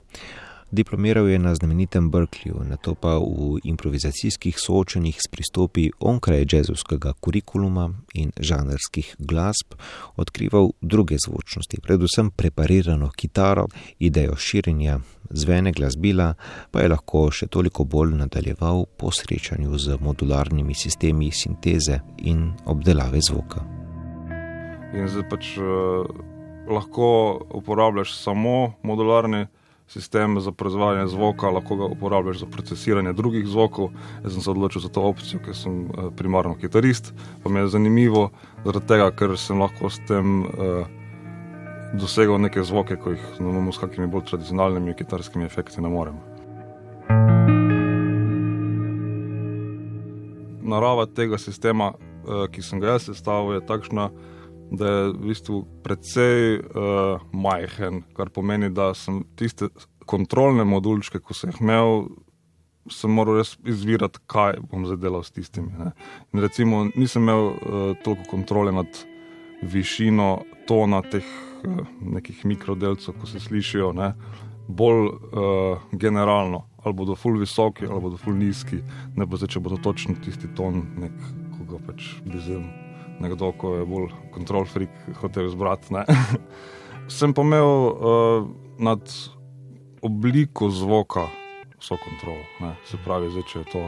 Diplomiral je na znamenitem Berkeleyju, na to pa v improvizacijskih soočenjih s pristopi onkraj jazzovskega kurikuluma in žanrskih glasb odkrival druge zvočnosti, predvsem preparirano kitaro, idejo širjenja, zvene glasbila, pa je lahko še toliko bolj nadaljeval po srečanju z modularnimi sistemi sinteze in obdelave zvoka.
In zdaj pač uh, lahko uporabljaš samo modularni sistem za proizvajanje zvoka, lahko ga uporabljaš za procesiranje drugih zvokov. Jaz sem se odločil za to opcijo, ker sem uh, primarno kitarist, pa mi je zanimivo, zaradi tega, ker sem lahko s tem uh, dosegel neke zvoke, ki jih no, s kakimi bolj tradicionalnimi kitarskimi efekti ne morem. Narava tega sistema, uh, ki sem ga jaz sestavil, je takšna, da je v bistvu precej uh, majhen, kar pomeni, da sem tiste kontrolne modulčke, ko sem jih imel, sem moral res izvirati, kaj bom zdaj delal s tistimi. Recimo, nisem imel uh, toliko kontrole nad višino tona teh uh, nekih mikrodelcev, ko se slišijo, ne? bolj uh, generalno, ali bodo ful visoki, ali bodo ful nizki, ne pa zdaj, če bodo točno tisti ton, nek, ko ga pač bližem nekdo, ko je bolj kontrol freak, hotel izbrati. Sem pa imel uh, nad obliko zvoka vso kontrol. Ne? Se pravi, zdaj, če, to,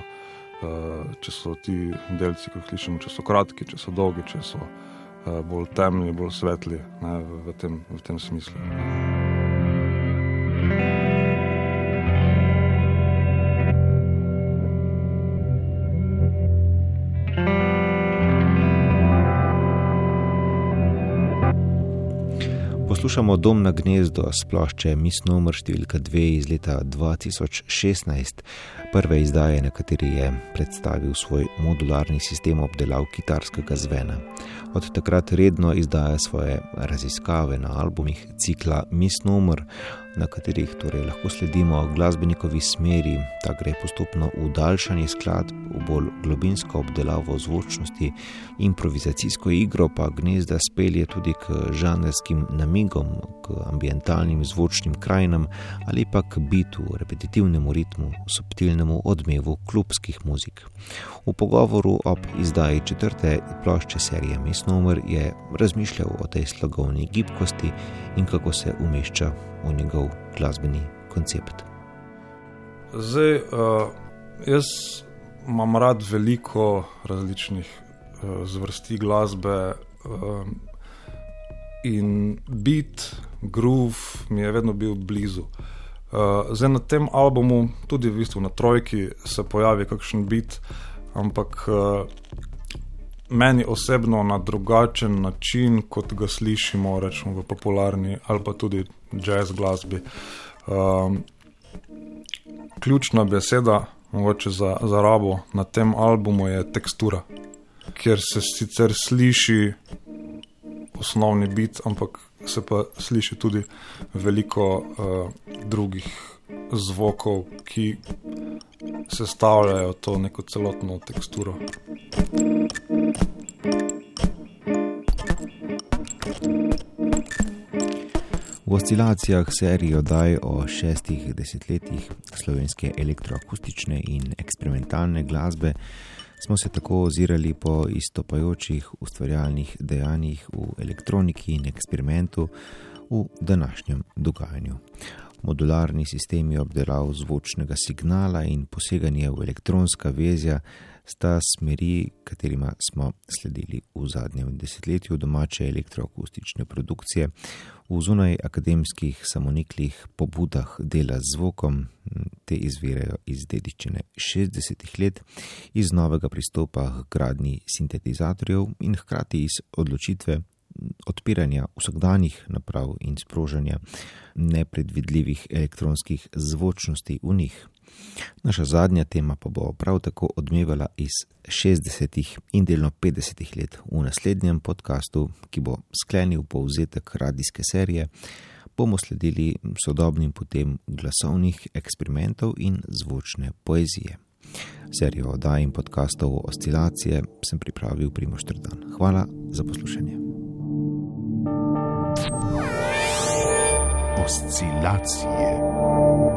uh, če so ti delci, ki jih slišimo, če so kratki, če so dolgi, če so uh, bolj temni, bolj svetli, ne? v, v, tem, v tem smislu.
Poslušamo Dom na gnezdo s plošče Miss Nomer številka 2 iz leta 2016, prve izdaje, na kateri je predstavil svoj modularni sistem obdelav kitarskega zvena. Od takrat redno izdaja svoje raziskave na albumih cikla Miss Nomer, na katerih torej lahko sledimo glasbenikovi smeri, ta gre postopno v daljšanje skladb, v bolj globinsko obdelavo zvočnosti, improvizacijsko igro pa gnezda spelje tudi k žanrskim namigom, k ambientalnim zvočnim krajinam ali pa k bitu, repetitivnemu ritmu, subtilnemu odmevu klubskih muzik. V pogovoru ob izdaji četrte plošče serije Miss Nomer je razmišljal o tej slogovni gibkosti in kako se umešča v njegov glasbeni koncept.
Zdaj, uh, jaz imam rad veliko različnih uh, zvrsti glasbe uh, in beat, groove mi je vedno bil blizu. Uh, zdaj na tem albumu, tudi v bistvu na trojki, se pojavi kakšen beat, ampak uh, meni osebno na drugačen način, kot ga slišimo rečemo, v popularni ali pa tudi jazz glasbi. Um, ključna beseda, mogoče za, za rabo na tem albumu, je tekstura, kjer se sicer sliši osnovni bit, ampak se pa sliši tudi veliko uh, drugih zvokov, ki sestavljajo to neko celotno teksturo.
V oscilacijah serije oddaj o šestih desetletjih slovenske elektroakustične in eksperimentalne glasbe smo se tako ozirali po istopajočih ustvarjalnih dejanjih v elektroniki in eksperimentu v današnjem dogajanju modularni sistemi obdelav zvočnega signala in poseganje v elektronska vezja sta smeri, katerima smo sledili v zadnjem desetletju domače elektroakustične produkcije, v zunaj akademskih samoniklih pobudah dela z zvokom, te izvirajo iz dedičine 60-ih let, iz novega pristopa k gradni sintetizatorjev in hkrati iz odločitve, odpiranja vsakdanjih naprav in sprožanja nepredvidljivih elektronskih zvočnosti v njih. Naša zadnja tema pa bo prav tako odmevala iz 60. in delno 50. let v naslednjem podkastu, ki bo sklenil povzetek radijske serije. Bomo sledili sodobnim potem glasovnih eksperimentov in zvočne poezije. Serijo oddaj in podkastov Oscilacije sem pripravil Primoš Trdan. Hvala za poslušanje. Oszillatio.